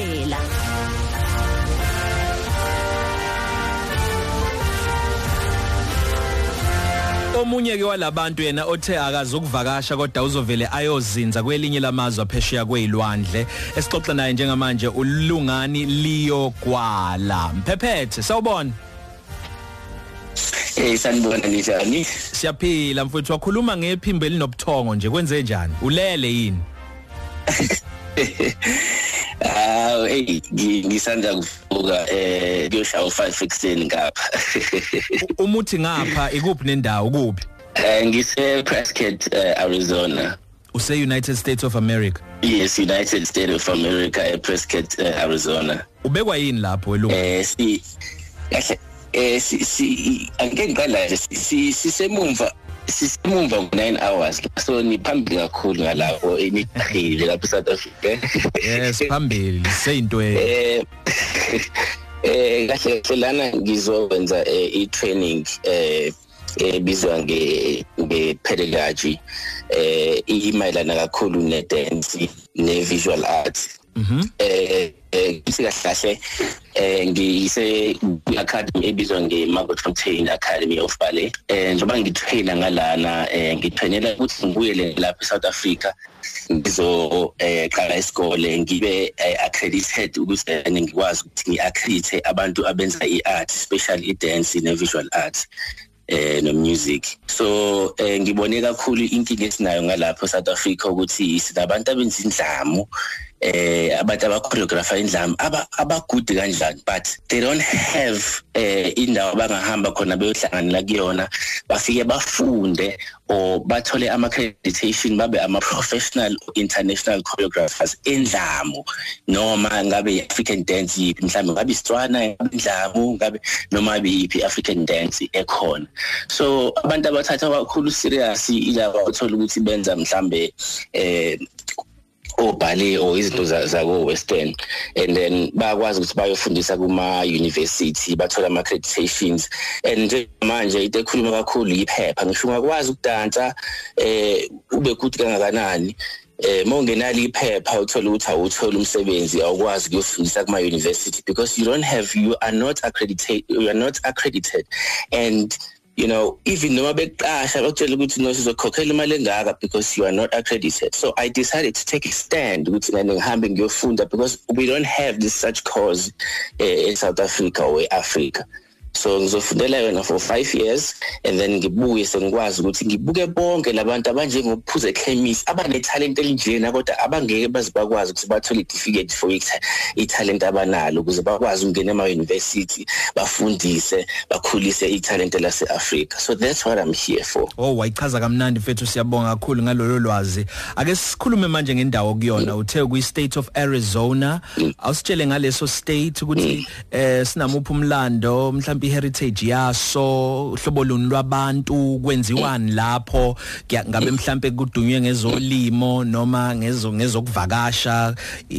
Mandela. Omunye ke walabantu yena othe akazokuvakasha kodwa uzovele ayozinza kwelinye lamazwe aphesheya kwezilwandle esixoxa naye njengamanje ulungani Leo Gwala. Mphephethe sawubona? Eh sanibona njani? siyaphila mfowethu wakhuluma ngephimbo elinobuthongo nje kwenze njani? Ulele yini? Ah hey ngisanda kuvuka eh kuyoshaya u5 ekuseni ngapha. umuthi ngapha ikuphi nendawo kuphi Eh ngise Prescott uh, Arizona. use United States of America Yes, United States of America e Prescott uh, Arizona. ubekwa yini lapho welungu Eh si kahle eh si si angeke ngiqala nje si sisemumva sisemumva ngo9 hours. So ni phambili kakhulu ngalapho eniqhile lapha eSouth Africa. yes phambili. Seyinto e- eh eh kahle kahle lana ngizokwenza eh, i-training eh ebizwa nge ngepedagogy eh imayelana kakhulu ne dance ne visual arts. Mhm. Eh eh kahle kahle eh ngiyise academy ebizwa nge Fontaine Academy of Ballet. Eh njengoba ngitraina ngalana eh ngitrainela ukuthi ngibuyele lapha eSouth Africa ngizo eh qala isikole ngibe eh, accredited ukuze ngikwazi ukuthi ngiaccredite abantu abenza iart especially i-dance ne-visual arts eh no music so eh ngibone kakhulu inkinga esinayo ngalapho South Africa ukuthi sinabantu abenza indlamu eh abantu abachoreographer indlamu aba abagude kanjani but they don't have eh indawo bangahamba khona beyohlanganela kuyona. Bafike bafunde or bathole ama accreditation babe ama professional international choreographers endlamu. Noma ngabe African dance yipi mhlawumbe ngabe isitswana indlamu ngabe noma yipi African dance ekhona. So abantu abathatha kakhulu serious ilaba uthola ukuthi benza mhlambe eh obhale or izinto zako western and then bayakwazi ukuthi bayofundisa kuma university bathola ama accreditations and nje manje into ekhuluma kakhulu iphepha ngisho ungakwazi ukudansa eh ube good kangakanani. Eh mongenalo iphepha uthola ukuthi awuthola umsebenzi awukwazi ukuyofundisa kuma university because you don't have you are not accredited you are not accredited. And you know even noma beqasha bakutshela ukuthi no sizokhokhela imali engaka because you are not accredited. So i decided to take a stand ukuthi ngane ngihambe ngiyofunda because we don't have this such cause uh, in South Africa or Africa so ngizofundela yona for 5 years and then ngibuye sengikwazi ukuthi ngibuke bonke labantu abanjengophuze echemis abane talent elinjena kodwa abangeke bazibakwazi ukuthi bathole certificate for i-talent abanalo ukuze bakwazi ukungena ema university bafundise bakhulise i-talent lase Africa so that's what I'm here for. Oh wayichaza kamnandi mfethu siyabonga kakhulu ngalolu lwazi. Ake sikhulume manje ngendawo kuyona uthe kuyi state of Arizona awusitshele ngaleso state ukuthi eh sinamuphi umlando mhlawumbe iheritage yaso uhlobo luni lwabantu kwenziwani lapho? Ngabe mhlawumbe kudunywe ngezolimo noma ngezo ngezokuvakasha?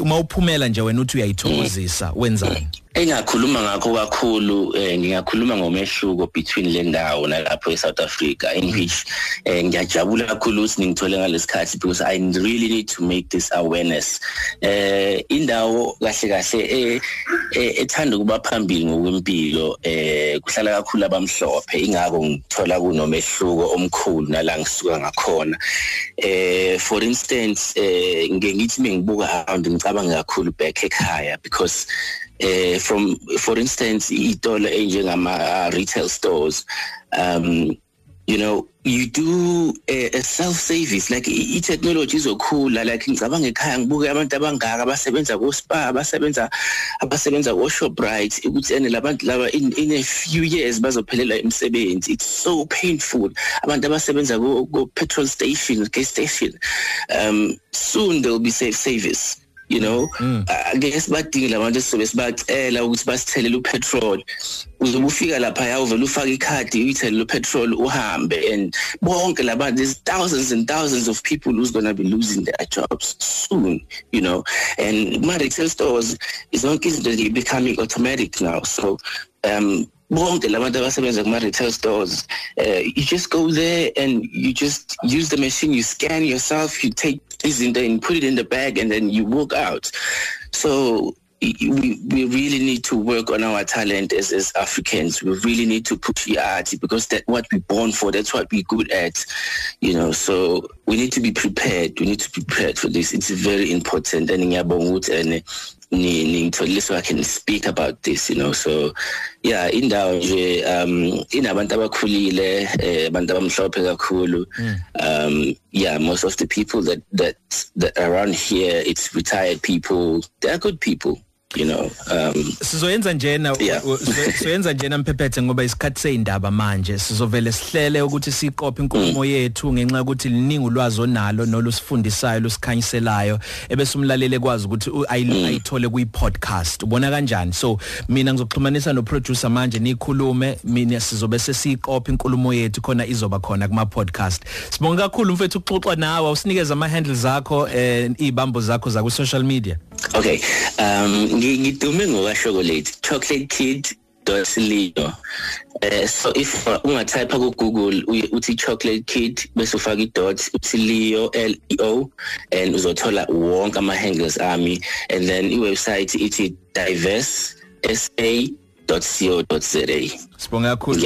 Uma uphumela nje wena uthi uyayithokozisa wenzani? Engakhuluma ngakho kakhulu eh, ngingakhuluma ngomehluko between le ndawo nalapho eSouth Africa. In which eh, ngiyajabula kakhulu ukuthi ngithole ngalesikhathi because I really need to make this awareness. Eh indawo kahle kahle eh ethanda kuba phambili ngokwempilo eh kuhlala kakhulu abamhlophe. Ingako ngithola kunomehluko omkhulu nala ngisuka ngakhona. Eh for instance eh ngeke ngithi mengibuka around ngicabanga kakhulu back ekhaya because uh, from for instance itolo enjengama uh, retail stores um you know you do a, a self service like i technology izokhula like ngicabanga ekhaya ngibuke abantu abangaka abasebenza ko spa abasebenza abasebenza ko Shoprite ukuthi ene labantu laba in, in a few years bazophelela imisebenzi. It's so painful. Abantu abasebenza ko petrol station gas station um soon there will be safe service you know ngeke sibadinge labantu esizobe sibacela ukuthi basithelele upetrol. Uzobe ufika lapha ya uvela ufaka ikhadi uyithelele upetrol uhambe and bonke labantu there's thousands and thousands of people who's going to be losing their jobs soon you know. And my retail stores is zonke izinto they becoming automatic now. So um bonke labantu abasebenza kuma retail stores uh, you just go there and you just use the machine you scan yourself you take izinto and put it in the bag and then you walk out so we we really need to work on our talent as as Africans. We really need to push the art because that's what we're born for. That's what we're good at, you know. So we need to be prepared. We need to be prepared for this. It's very important. And ngitholile so I can speak about this you know. So yeah indawo nje um inabantu abakhulile eh abantu abamhlophe kakhulu. Hmm. um yeah most of the people that that that around here it's retired people. They're good people. You know um sizoyenza njena sizoyenza njena mphephethe ngoba isikhathi seindaba manje. Sizovele sihlele ukuthi siqophe inkulumo mm. yethu ngenxa ukuthi liningi ulwazi onalo nolusifundisayo lusikhanyiselayo ebese umlaleli ekwazi ukuthi mm. ayithole kuyi podcast ubona kanjani? So mina ngizoxhumanisa no producer manje nikhulume mina sizobe sesiqophe inkulumo yethu khona izoba khona kuma podcast sibonga kakhulu mfethu ukuxoxa nawe. Usinikeza ama handles akho eh ibambo zakho za ku social media. Okay um ngidume ngoka chocolate chocolate kid .leo eh so if ungatype ku Google uthi chocolate kid bese ufaka i-dot uthi leo l e o and uzothola wonke ama handles ami. And then i-website ithi diverse sa www.co.za Sibonga kakhulu.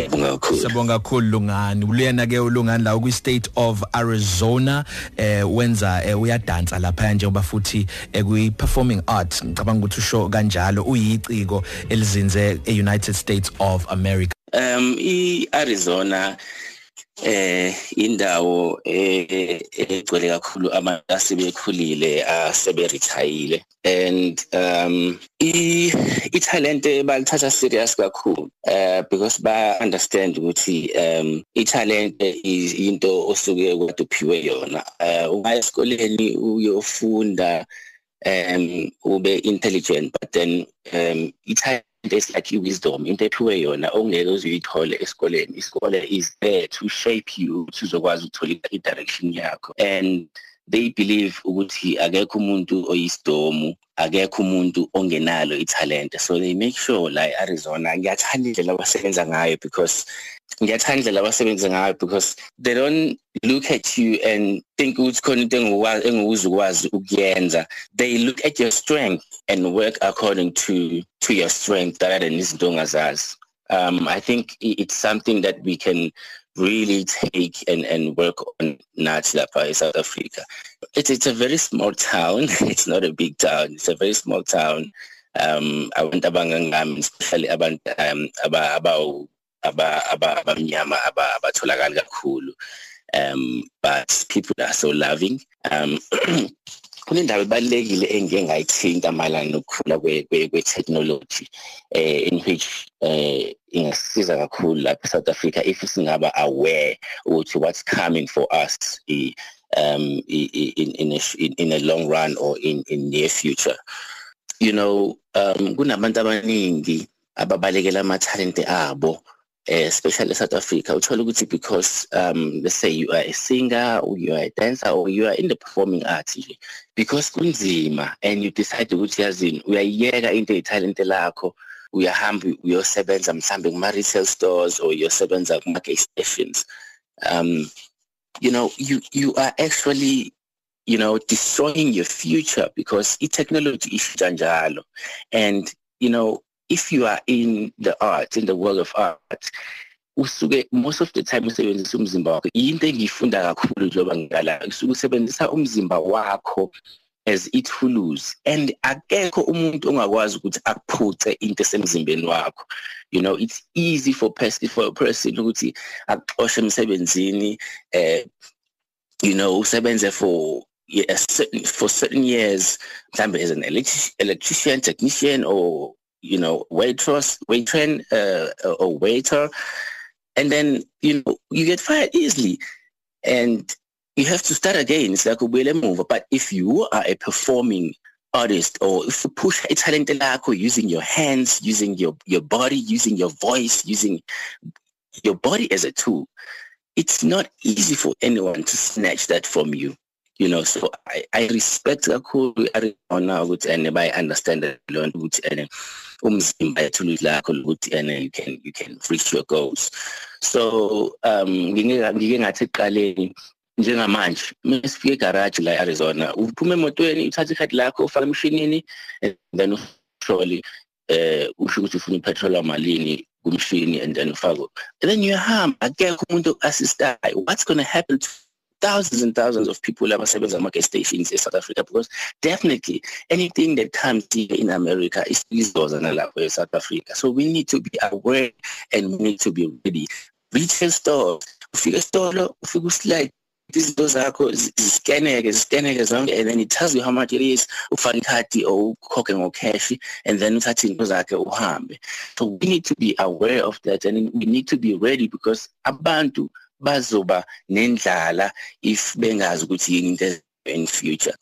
Sibonga kakhulu Lungani. Uluyena ke uLungani la kwi state of Arizona eh wenza eh, uyadansa lapha njengoba futhi eh, kwi performing art ngicabanga ukuthi usho kanjalo uyiciko elizinze eUnited States of America. Um iArizona eh indawo eh, egcwele kakhulu abantu asebekhulile asebe retire and um i talent balithatha serious kakhulu uh because ba understand ukuthi um i talent is into osuke kade uphiwe yona. Uh uma esikoleni uyofunda? Um ube intelligent but then um i is like wisdom into ephiwe yona ongeke uzuyithole esikoleni. Isikole is there to shape you ukuthi uzokwazi ukuthola i-direction yakho. And they believe ukuthi akekho umuntu oyisidomu akekho umuntu ongenalo italent so they make sure la Arizona ngiyathanda indlela abasebenza ngayo because ngiyathanda indlela abasebenza ngayo because they don't look at you and think ukuthi khona into engikwazi engikuzukwazi ukuyenza. They look at your strength and work according to to your strength rather than izinto ongazazi. Um i think it's something that we can really take and, and work on Nazi Lapa in South Africa. It's, it's a very small town. It's not a big town. It's a very small town. Um, abantu abangangami especially abantu um, aba aba aba aba abamnyama aba abatholakala kakhulu um but people are so loving um kunendaba ebalekile engike ngayithinta malana nokukhula kwe technology eh in which eh ingasiza kakhulu lapha eSouth Africa if singaba aware ukuthi what's coming for us um in in a, in a long run or in in near future. You know um kunabantu abaningi ababalekela ama talent abo especially South Africa uthola ukuthi because um let's say you are a singer or you are a dancer or you are in the performing arts nje because kunzima and you decide ukuthi yazini uyayiyeka into etalent lakho uyahamba uyosebenza mhlambe kuma retail stores or uyosebenza kuma gas stations. Um you know you you are actually you know destroying your future because i-technology ishintsha njalo and you know if you are in the art in the world of art usuke most of the time usebenzisa umzimba wakho. Into engifunda kakhulu njengoba ngikala usuke usebenzisa umzimba wakho as ithuluzi. And akekho umuntu ongakwazi ukuthi akuphuce into esemzimbeni wakho. You know it's easy for person for a person ukuthi akuxoshe emsebenzini eh you know usebenze for yeah, certain, for certain years mhlambe as an electrician technician or you know, waitress, waitress, uh, or waiter, and then you know you get fired easily, and you have to start again. It's like a wheel move. But if you are a performing artist, or if you push a talent lakho using your hands, using your your body, using your voice, using your body as a tool, it's not easy for anyone to snatch that from you. You know so i i respect kakhulu Arizona ukuthi and bay understand lo nto ukuthi and umzimba ethuluzi lakho ukuthi and you can you can reach your goals. So um ngike ngike ngathi eqaleni njengamanje mesifike egarage la eArizona uphuma emotweni uthatha ikhadi lakho ufaka emshinini and then uhloli eh usho ukuthi ufuna ipetrol amalini kumshini and then ufake and then uyahamba. Akekho umuntu assistayo what's going to happen to thousands and thousands of people abasebenza ama gas stations in South Africa because definitely anything that comes here in America is izoza nalapho e South Africa. So we need to be aware and we need to be ready. Retail stores ufika esitolo ufika uslide izinto zakho ziscaneke ziscaneke zonke and then it tells you how much it is ufaka ikhadi or ukhokhe ngo cash and then uthatha izinto zakhe uhambe. So we need to be aware of that and we need to be ready because abantu bazoba nendlala if bengazi ukuthi into in future.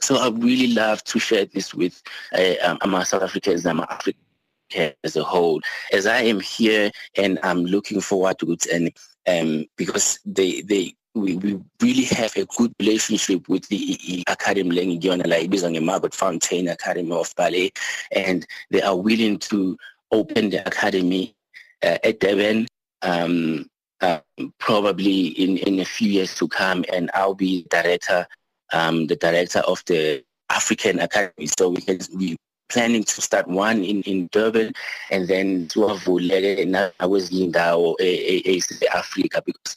So i really love to share this with uh, um, ama South Africans ama Africans as a whole. As i am here and i'm looking forward to it and um because they they we, we really have a good relationship with the Academy Lengiyona la ibizwa ngeMargaret Fontaine Academy of Ballet. And they are willing to open the academy uh, at Durban um, uh, probably in in a few years to come and I'll be director um, the director of the African Academy. So we can we planning to start one in in Durban and then siwavuleke nakwezinye indawo e-Africa because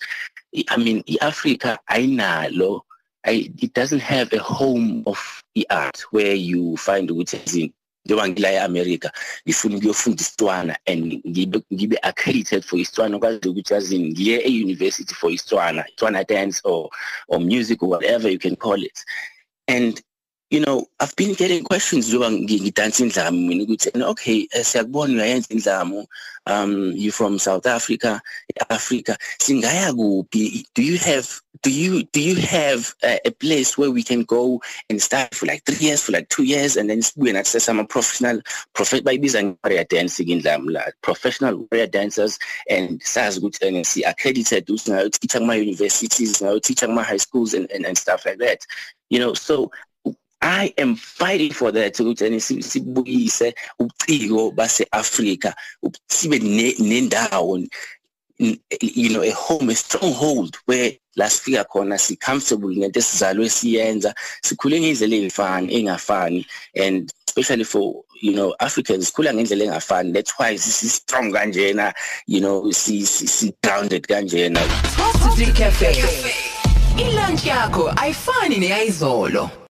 I mean iAfrica ayinalo I, it doesn't have a home of the art where you find ukuthi izini njengoba ngila eAmerica ngifuna ukuyofunda isitswana and ngibe ngibe accredited for isitswana kwazi ukuthi yazini ngiye e-university for isitswana isitswana dance or or music or whatever you can call it. And you know i've been getting questions njengoba ngidansa indlamu mina ukuthi okay siyakubona uyayenza indlamu um you from South Africa Africa singaya kuphi? Do you have do you do you have a, a place where we can go and start for like 3 years for like 2 years and then sibuye nathi sesama professional professional bayibiza nge-warrior dancing indlamu la professional warrior dancers and sazi ukuthi and si accredited usingayo teacher kuma universities ngayo teacher kuma high schools and, and and stuff like that. You know so I am fighting for that ukuthi sibuyise uciko baseAfrica sibe nendawo you know a home a stronghold where lasifika khona si comfortable ngento esizalwe siyenza sikhule ngendlela ezifani engafani and especially for you know Africans sikhula ngendlela engafani. That's why si strong kanjena you know si si grounded kanjena. Coffee Cafe. Ilunch yakho ayifani neyizolo